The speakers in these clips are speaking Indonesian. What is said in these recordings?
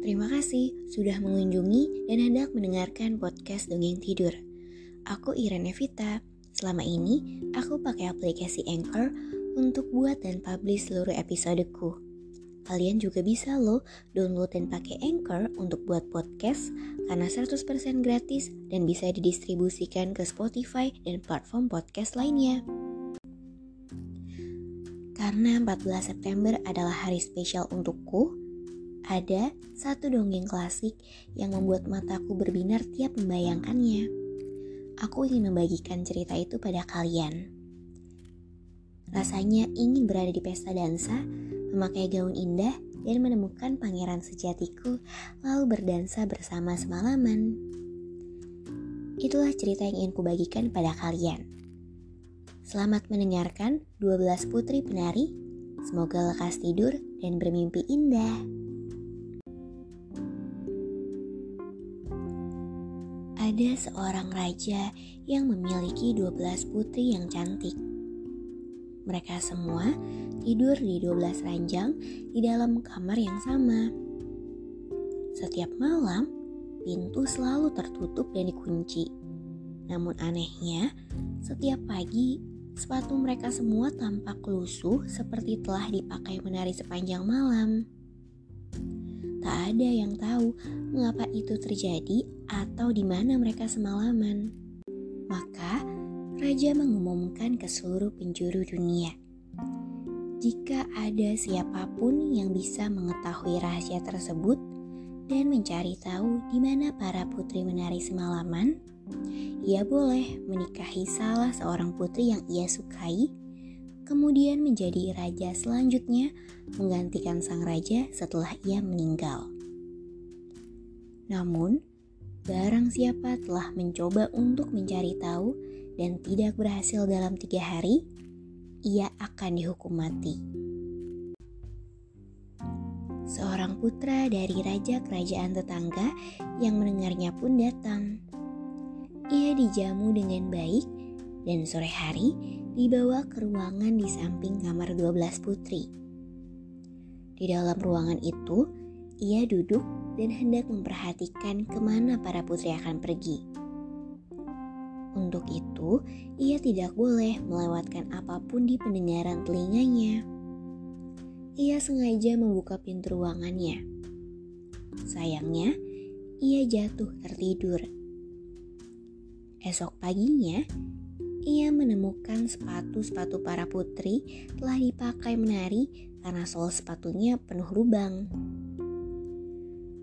Terima kasih sudah mengunjungi dan hendak mendengarkan podcast Dongeng Tidur. Aku Irene Vita. Selama ini, aku pakai aplikasi Anchor untuk buat dan publish seluruh episodeku. Kalian juga bisa loh download dan pakai Anchor untuk buat podcast karena 100% gratis dan bisa didistribusikan ke Spotify dan platform podcast lainnya. Karena 14 September adalah hari spesial untukku, ada satu dongeng klasik yang membuat mataku berbinar tiap membayangkannya. Aku ingin membagikan cerita itu pada kalian. Rasanya ingin berada di pesta dansa, memakai gaun indah, dan menemukan pangeran sejatiku lalu berdansa bersama semalaman. Itulah cerita yang ingin kubagikan pada kalian. Selamat mendengarkan 12 putri penari. Semoga lekas tidur dan bermimpi indah. Ada seorang raja yang memiliki 12 putri yang cantik. Mereka semua tidur di 12 ranjang di dalam kamar yang sama. Setiap malam, pintu selalu tertutup dan dikunci. Namun anehnya, setiap pagi sepatu mereka semua tampak lusuh seperti telah dipakai menari sepanjang malam. Tak ada yang tahu mengapa itu terjadi atau di mana mereka semalaman. Maka raja mengumumkan ke seluruh penjuru dunia. Jika ada siapa pun yang bisa mengetahui rahasia tersebut dan mencari tahu di mana para putri menari semalaman, ia boleh menikahi salah seorang putri yang ia sukai kemudian menjadi raja selanjutnya menggantikan sang raja setelah ia meninggal. Namun, barang siapa telah mencoba untuk mencari tahu dan tidak berhasil dalam tiga hari, ia akan dihukum mati. Seorang putra dari raja kerajaan tetangga yang mendengarnya pun datang. Ia dijamu dengan baik dan sore hari dibawa ke ruangan di samping kamar 12 putri. Di dalam ruangan itu, ia duduk dan hendak memperhatikan ke mana para putri akan pergi. Untuk itu, ia tidak boleh melewatkan apa pun di pendengaran telinganya. Ia sengaja membuka pintu ruangannya. Sayangnya, ia jatuh tertidur. Esok paginya, ia menemukan sepatu-sepatu para putri telah dipakai menari karena sol sepatunya penuh lubang.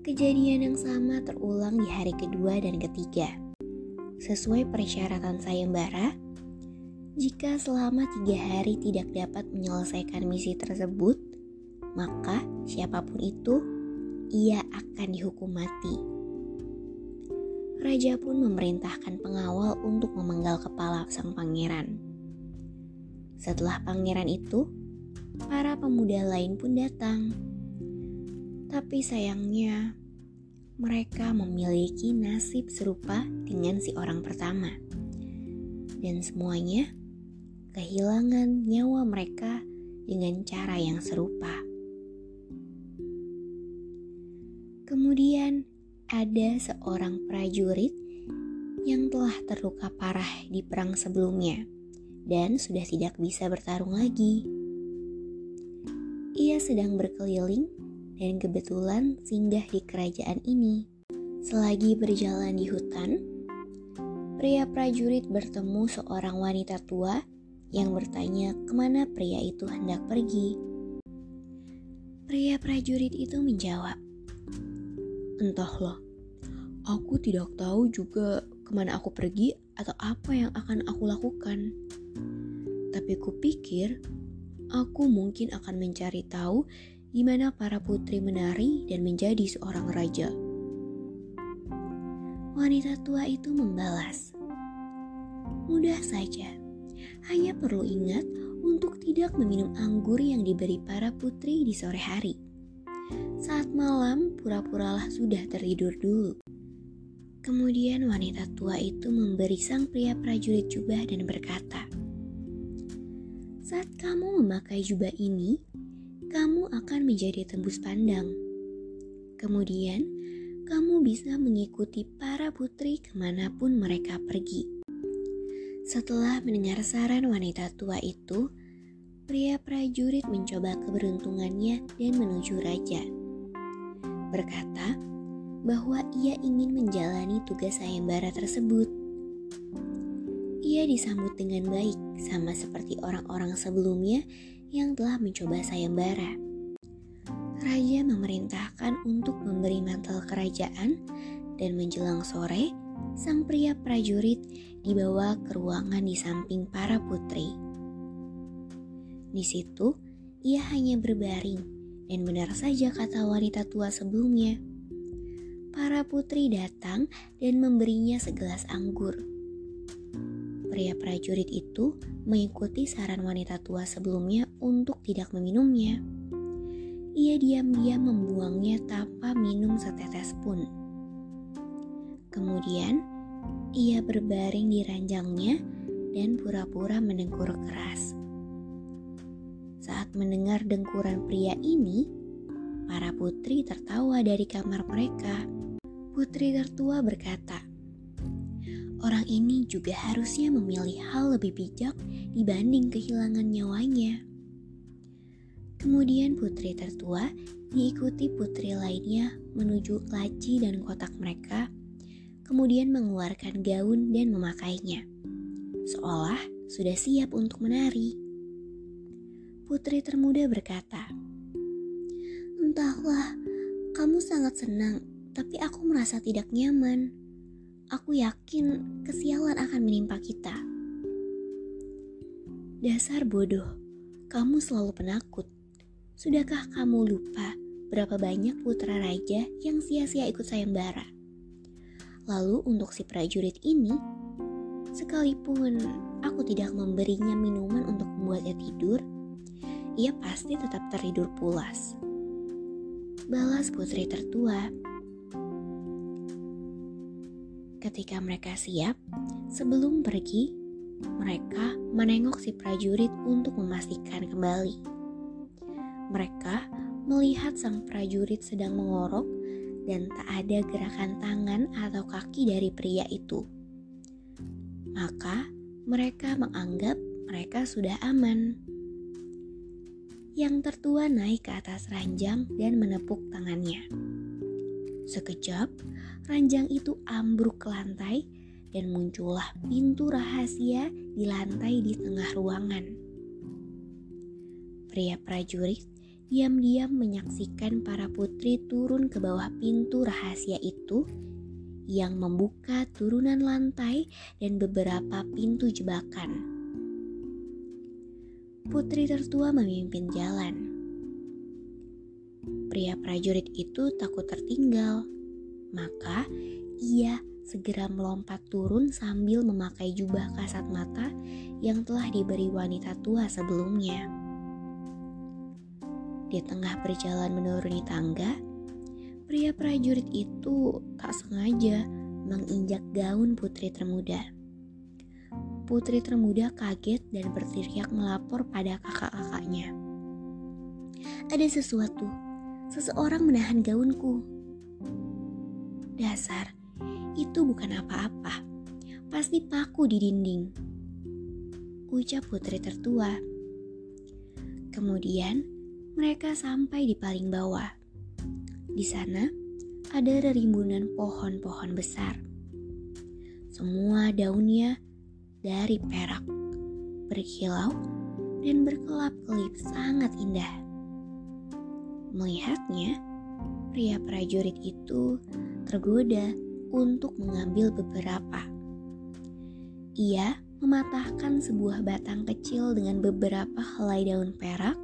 Kejadian yang sama terulang di hari kedua dan ketiga. Sesuai persyaratan sayembara, jika selama tiga hari tidak dapat menyelesaikan misi tersebut, maka siapa pun itu, ia akan dihukum mati raja pun memerintahkan pengawal untuk memenggal kepala sang pangeran. Setelah pangeran itu, para pemuda lain pun datang. Tapi sayangnya, mereka memiliki nasib serupa dengan si orang pertama. Dan semuanya kehilangan nyawa mereka dengan cara yang serupa. Ada seorang prajurit yang telah terluka parah di perang sebelumnya dan sudah tidak bisa bertarung lagi. Ia sedang berkeliling dan kebetulan singgah di kerajaan ini. Selagi berjalan di hutan, pria prajurit bertemu seorang wanita tua yang bertanya ke mana pria itu hendak pergi. Pria prajurit itu menjawab, Entahlah, aku tidak tahu juga ke mana aku pergi atau apa yang akan aku lakukan. Tapi kupikir aku mungkin akan mencari tahu di mana para putri menari dan menjadi seorang raja. Wanita tua itu membalas, "Mudah saja, hanya perlu ingat untuk tidak meminum anggur yang diberi para putri di sore hari." Saat malam, pura-puralah sudah tertidur dulu. Kemudian wanita tua itu memberi sang pria prajurit jubah dan berkata, Saat kamu memakai jubah ini, kamu akan menjadi tembus pandang. Kemudian, kamu bisa mengikuti para putri ke mana pun mereka pergi. Setelah mendengar saran wanita tua itu, pria prajurit mencoba keberuntungannya dan menuju raja. Berkata bahwa ia ingin menjalani tugas sayembara tersebut. Ia disambut dengan baik, sama seperti orang-orang sebelumnya yang telah mencoba sayembara. Raja memerintahkan untuk memberi mantel kerajaan, dan menjelang sore, sang pria prajurit dibawa ke ruangan di samping para putri. Di situ, ia hanya berbaring, dan benar saja kata wanita tua sebelumnya. Para putri datang dan memberinya segelas anggur pria prajurit itu mengikuti saran wanita tua sebelumnya untuk tidak meminumnya. Ia diam-diam membuangnya tanpa minum setetes pun. Kemudian, ia berbaring di ranjangnya dan pura-pura mendengkur keras. Saat mendengar dengkuran pria ini, para putri tertawa dari kamar mereka. Putri tertua berkata, orang ini juga harusnya memilih hal lebih bijak dibanding kehilangan nyawanya. Kemudian putri tertua diikuti putri lainnya menuju laci dan kotak mereka, kemudian mengeluarkan gaun dan memakainya, seolah sudah siap untuk menari. Putri termuda berkata, "Entahlah, kamu sangat senang, tapi aku merasa tidak nyaman." aku yakin kesialan akan menimpa kita. Dasar bodoh, kamu selalu penakut. Sudahkah kamu lupa berapa banyak putra raja yang sia-sia ikut sayembara? Lalu untuk si prajurit ini, sekalipun aku tidak memberinya minuman untuk membuatnya tidur, ia pasti tetap tertidur pulas. Balas putri tertua Ketika mereka siap, sebelum pergi, mereka menengok si prajurit untuk memastikan kembali. Mereka melihat sang prajurit sedang mengorok dan tak ada gerakan tangan atau kaki dari pria itu. Maka mereka menganggap mereka sudah aman. Yang tertua naik ke atas ranjang dan menepuk tangannya. Sekejap, ranjang itu ambruk ke lantai dan muncullah pintu rahasia di lantai di tengah ruangan. Pria prajurit diam-diam menyaksikan para putri turun ke bawah pintu rahasia itu yang membuka turunan lantai dan beberapa pintu jebakan. Putri tertua memimpin jalan. Pria prajurit itu takut tertinggal maka ia segera melompat turun sambil memakai jubah kasat mata yang telah diberi wanita tua sebelumnya. Di tengah perjalanan menuruni tangga, pria prajurit itu tak sengaja menginjak gaun putri termuda. Putri termuda kaget dan berteriak melapor pada kakak-kakaknya. Ada sesuatu, seseorang menahan gaunku. Dasar, itu bukan apa-apa. Pasti paku di dinding. Ucap putri tertua. Kemudian, mereka sampai di paling bawah. Di sana, ada rerimbunan pohon-pohon besar. Semua daunnya dari perak, berkilau, dan berkelap-kelip sangat indah. Melihatnya, pria prajurit itu tergoda untuk mengambil beberapa. Ia mematahkan sebuah batang kecil dengan beberapa helai daun perak,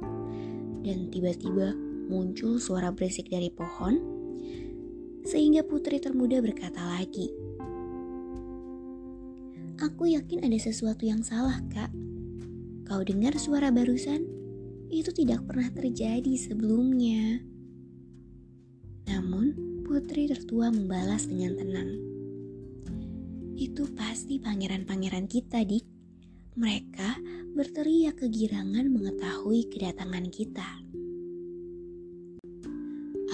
dan tiba-tiba muncul suara berisik dari pohon, sehingga putri termuda berkata lagi, Aku yakin ada sesuatu yang salah, Kak. Kau dengar suara barusan? Itu tidak pernah terjadi sebelumnya. Namun, putri tertua membalas dengan tenang. Itu pasti pangeran-pangeran kita, Dik. Mereka berteriak kegirangan mengetahui kedatangan kita.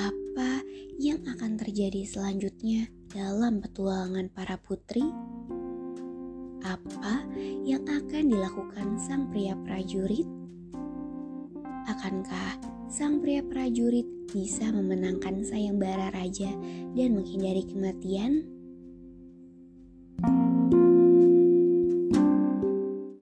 Apa yang akan terjadi selanjutnya dalam petualangan para putri? Apa yang akan dilakukan sang pria prajurit? Akankah sang pria prajurit bisa memenangkan sayembara raja dan menghindari kematian?